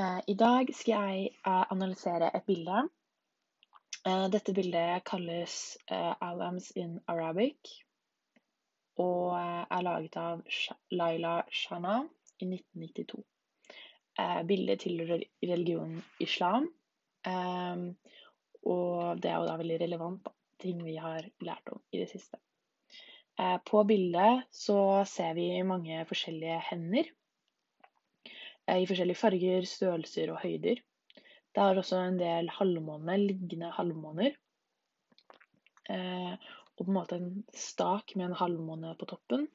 Eh, I dag skal jeg eh, analysere et bilde. Eh, dette bildet kalles Alams in Arabic og er laget av Laila Shana i 1992. Bildet tilhører religionen islam, og det er jo da veldig relevant ting vi har lært om i det siste. På bildet så ser vi mange forskjellige hender i forskjellige farger, størrelser og høyder. Det er også en del halvmåner, liggende halvmåner. Eh, og på en måte en stak med en halvmåne på toppen.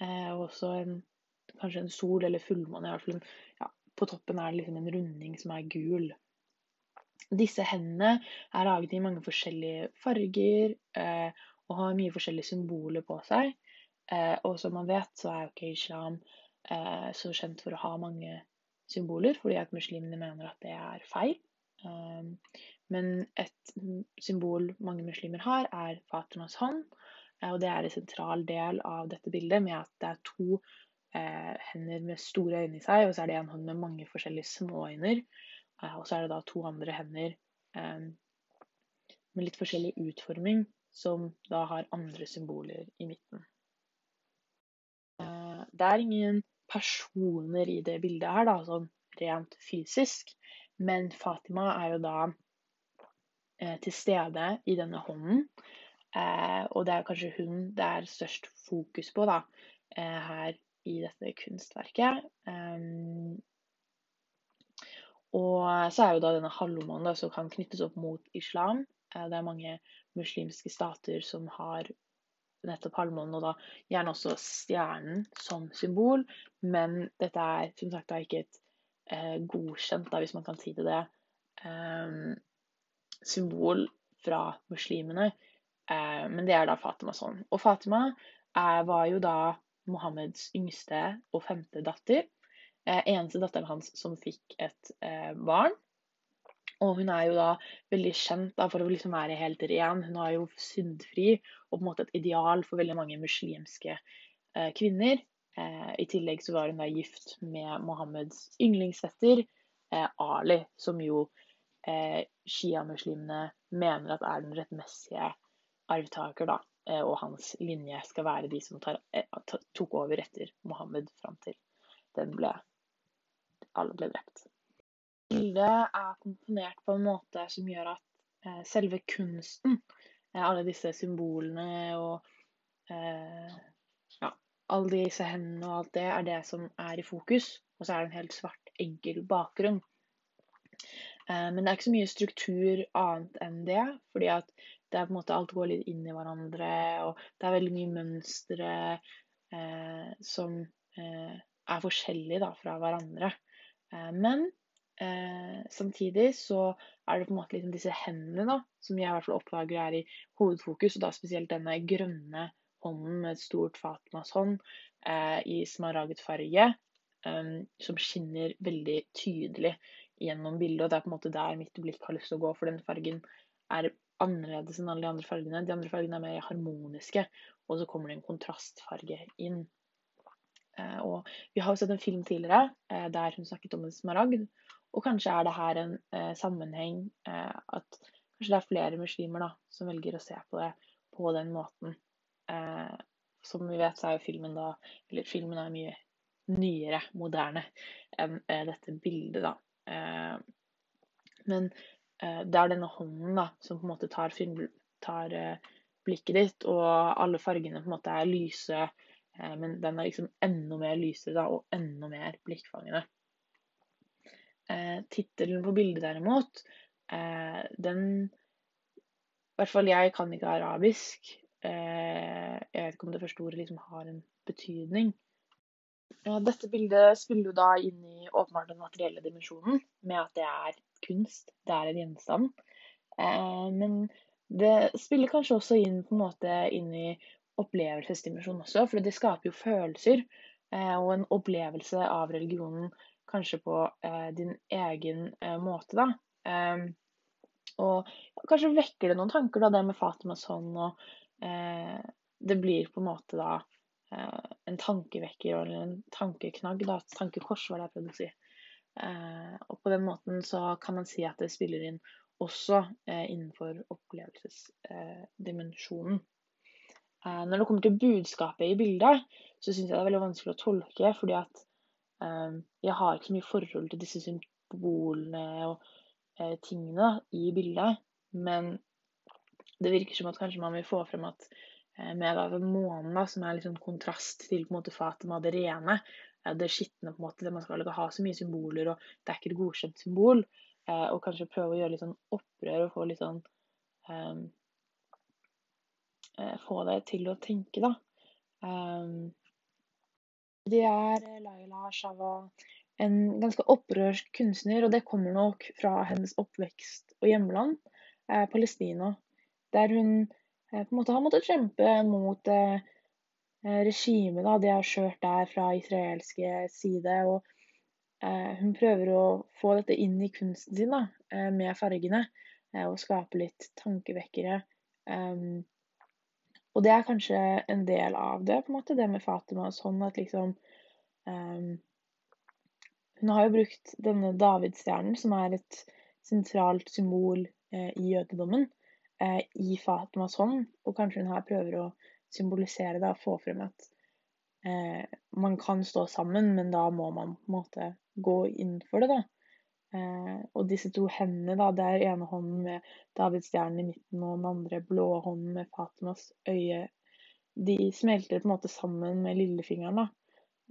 Eh, og også en, kanskje en sol eller fullmåne. Ja, på toppen er det liksom en runding som er gul. Disse hendene er laget i mange forskjellige farger eh, og har mye forskjellige symboler på seg. Eh, og som man vet, så er jo ikke islam eh, så kjent for å ha mange symboler, fordi at muslimene mener at det er feil. Um, men et symbol mange muslimer har, er Fatimas hånd. Eh, og det er en sentral del av dette bildet, med at det er to eh, hender med store øyne i seg, og så er det en hånd med mange forskjellige småøyne. Eh, og så er det da to andre hender med litt forskjellig utforming, som da har andre symboler i midten. Det er ingen personer i det bildet her, da, sånn rent fysisk. Men Fatima er jo da eh, til stede i denne hånden. Eh, og det er kanskje hun det er størst fokus på da, eh, her i dette kunstverket. Um, og så er jo da denne halvmånen som kan knyttes opp mot islam. Eh, det er mange muslimske stater som har nettopp halvmånen, og da gjerne også stjernen som symbol. Men dette er som sagt da ikke et eh, godkjent, da, hvis man kan si det det, eh, symbol fra muslimene. Eh, men det er da Fatima sånn. Og Fatima eh, var jo da Mohammeds yngste og femte datter. Eh, eneste datteren hans som fikk et eh, barn. Og hun er jo da veldig kjent da, for å liksom være helt ren. Hun er jo syndfri og på en måte et ideal for veldig mange muslimske eh, kvinner. Eh, I tillegg så var hun da gift med Mohammeds yndlingsfetter eh, Ali, som jo eh, sjiamuslimene mener at er den rettmessige arvtaker, da. Eh, og hans linje skal være de som tar, eh, tok over etter Mohammed fram til den ble Alle ble drept bildet er komponert på en måte som gjør at eh, selve kunsten, eh, alle disse symbolene og eh, ja, alle disse hendene og alt det, er det som er i fokus. Og så er det en helt svart, enkel bakgrunn. Eh, men det er ikke så mye struktur annet enn det, fordi at det er på en måte alt går litt inn i hverandre, og det er veldig mye mønstre eh, som eh, er forskjellige da, fra hverandre. men Eh, samtidig så er det på en måte liksom disse hendene da, som jeg i hvert fall oppdager er i hovedfokus, og da spesielt denne grønne hånden med et stort Fatmas hånd eh, i smaraget farge, eh, som skinner veldig tydelig gjennom bildet. Og det er på en måte der mitt blikk har lyst til å gå, for den fargen er annerledes enn alle de andre fargene. De andre fargene er mer harmoniske, og så kommer det en kontrastfarge inn. Eh, og vi har jo sett en film tidligere eh, der hun snakket om en smaragd. Og kanskje er det her en eh, sammenheng eh, at kanskje det er flere muslimer da, som velger å se på det på den måten. Eh, som vi vet, så er jo filmen da Eller filmen er mye nyere, moderne, enn eh, dette bildet, da. Eh, men eh, det er denne hånden da, som på en måte tar, film, tar blikket ditt, og alle fargene på en måte er lyse. Men den er liksom enda mer lysere da, og enda mer blikkfangende. Eh, Tittelen på bildet derimot, eh, den I hvert fall jeg kan ikke arabisk. Eh, jeg vet ikke om det første ordet liksom har en betydning. Dette bildet spiller jo da inn i åpenbart den materielle dimensjonen, med at det er kunst, det er en gjenstand. Eh, men det spiller kanskje også inn på en måte inn i opplevelsesdimensjonen også, for det skaper jo følelser. Eh, og en opplevelse av religionen kanskje på eh, din egen eh, måte, da. Eh, og kanskje vekker det noen tanker, da, det med Fatimas hånd, og eh, det blir på en måte da eh, en tankevekker eller en tankeknagg, da, tankekors, var det jeg prøvde å si. Eh, og på den måten så kan man si at det spiller inn også eh, innenfor opplevelsesdimensjonen. Når det kommer til budskapet i bildet, så syns jeg det er veldig vanskelig å tolke, fordi at jeg har ikke så mye forhold til disse symbolene og tingene i bildet. Men det virker som at kanskje man vil få frem at med månen, som er liksom kontrast til på en måte Fatima det rene, det skitne, på en måte, det man skal ikke ha så mye symboler, og det er ikke et godkjent symbol. Eh, og kanskje prøve å gjøre litt sånn opprør og få litt sånn um, Få det til å tenke, da. Um, det er Laila Shawa, en ganske opprørsk kunstner, og det kommer nok fra hennes oppvekst og hjemland, eh, Palestina, der hun eh, på en måte har måttet kjempe mot eh, Eh, regimet da, de har kjørt der fra israelske side. og eh, Hun prøver å få dette inn i kunsten sin da, eh, med fargene eh, og skape litt tankevekkere. Um, og det er kanskje en del av det, på en måte, det med Fatima. Sånn at liksom um, Hun har jo brukt denne davidstjernen, som er et sentralt symbol eh, i jødedommen, eh, i Fatimas hånd. Og kanskje hun her prøver å symbolisere det og få frem at eh, man kan stå sammen, men da må man på en måte gå inn for det, da. Eh, og disse to hendene, da, det er ene hånden med davidsstjernen i midten og den andre blå hånden med Fatimas øye. De smelter på en måte sammen med lillefingeren, da.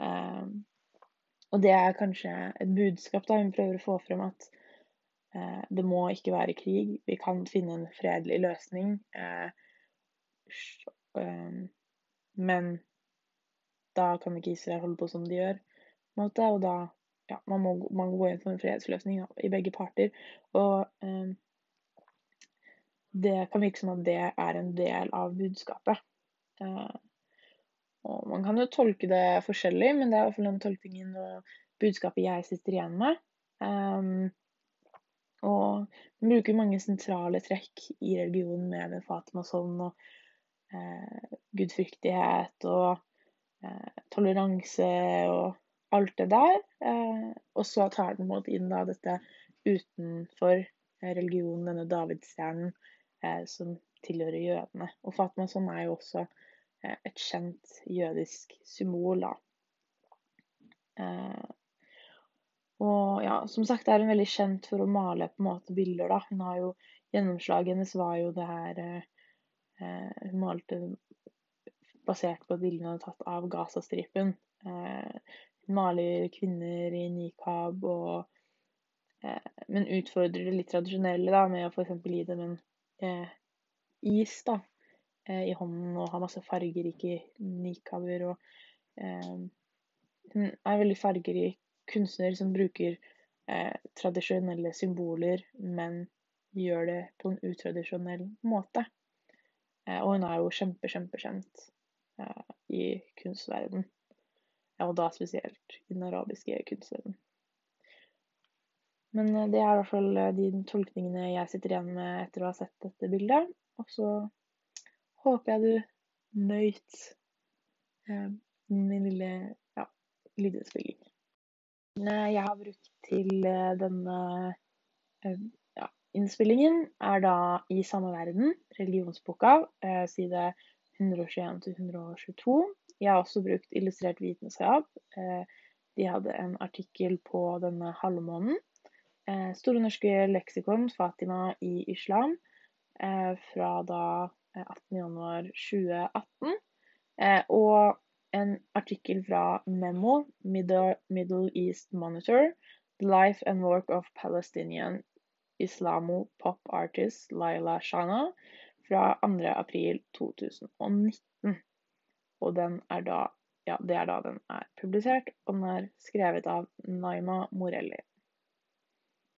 Eh, og det er kanskje et budskap da hun prøver å få frem at eh, det må ikke være krig. Vi kan finne en fredelig løsning. Eh, Ehm, men da kan ikke Israel holde på som de gjør. Måte, og da ja, man må man gå inn for en fredsløsning ja, i begge parter. Og eh, det kan virke som at det er en del av budskapet. Eh, og man kan jo tolke det forskjellig, men det er i hvert fall den tolkningen og budskapet jeg sitter igjen med. Eh, og man bruker mange sentrale trekk i religionen med den Fatima sånn og eh, gudfryktighet og eh, toleranse og alt det der. Eh, og så tar den på inn da dette utenfor religionen, denne davidsstjernen eh, som tilhører jødene. Og Fatma sånn er jo også eh, et kjent jødisk symbol, da. Eh, og ja, som sagt er hun veldig kjent for å male på en måte bilder, da. Hun har jo Gjennomslaget hennes var jo det her Eh, hun malte basert på bildene hun hadde tatt av Gazastripen. Eh, maler kvinner i nikab og eh, Men utfordrer det litt tradisjonelle da, med å f.eks. gi dem en is da, i hånden og ha masse fargerike nikaber. Og hun er veldig fargerik kunstner som bruker tradisjonelle symboler, men gjør det på en utradisjonell måte. Eh, og hun er jo kjempe, kjempekjent eh, i kunstverden. Ja, og da spesielt i den arabiske kunstverden. Men eh, det er i hvert fall de tolkningene jeg sitter igjen med etter å ha sett dette bildet. Og så håper jeg du nøyt min lille ja, lydspilling. Jeg har brukt til denne Innspillingen er da i samme verden, religionsboka, eh, side 121-122. Jeg har også brukt illustrert vitenskap. Eh, de hadde en artikkel på denne halvmånen. Eh, Store norske leksikon, Fatima i islam, fra da 18.1.2018. Og en artikkel fra Memo, Middle East Monitor, The Life and Work of Palestinian Islamo pop artist Laila Shana fra 2. april 2019. Og den er da Ja, det er da den er publisert, og den er skrevet av Naima Morelli.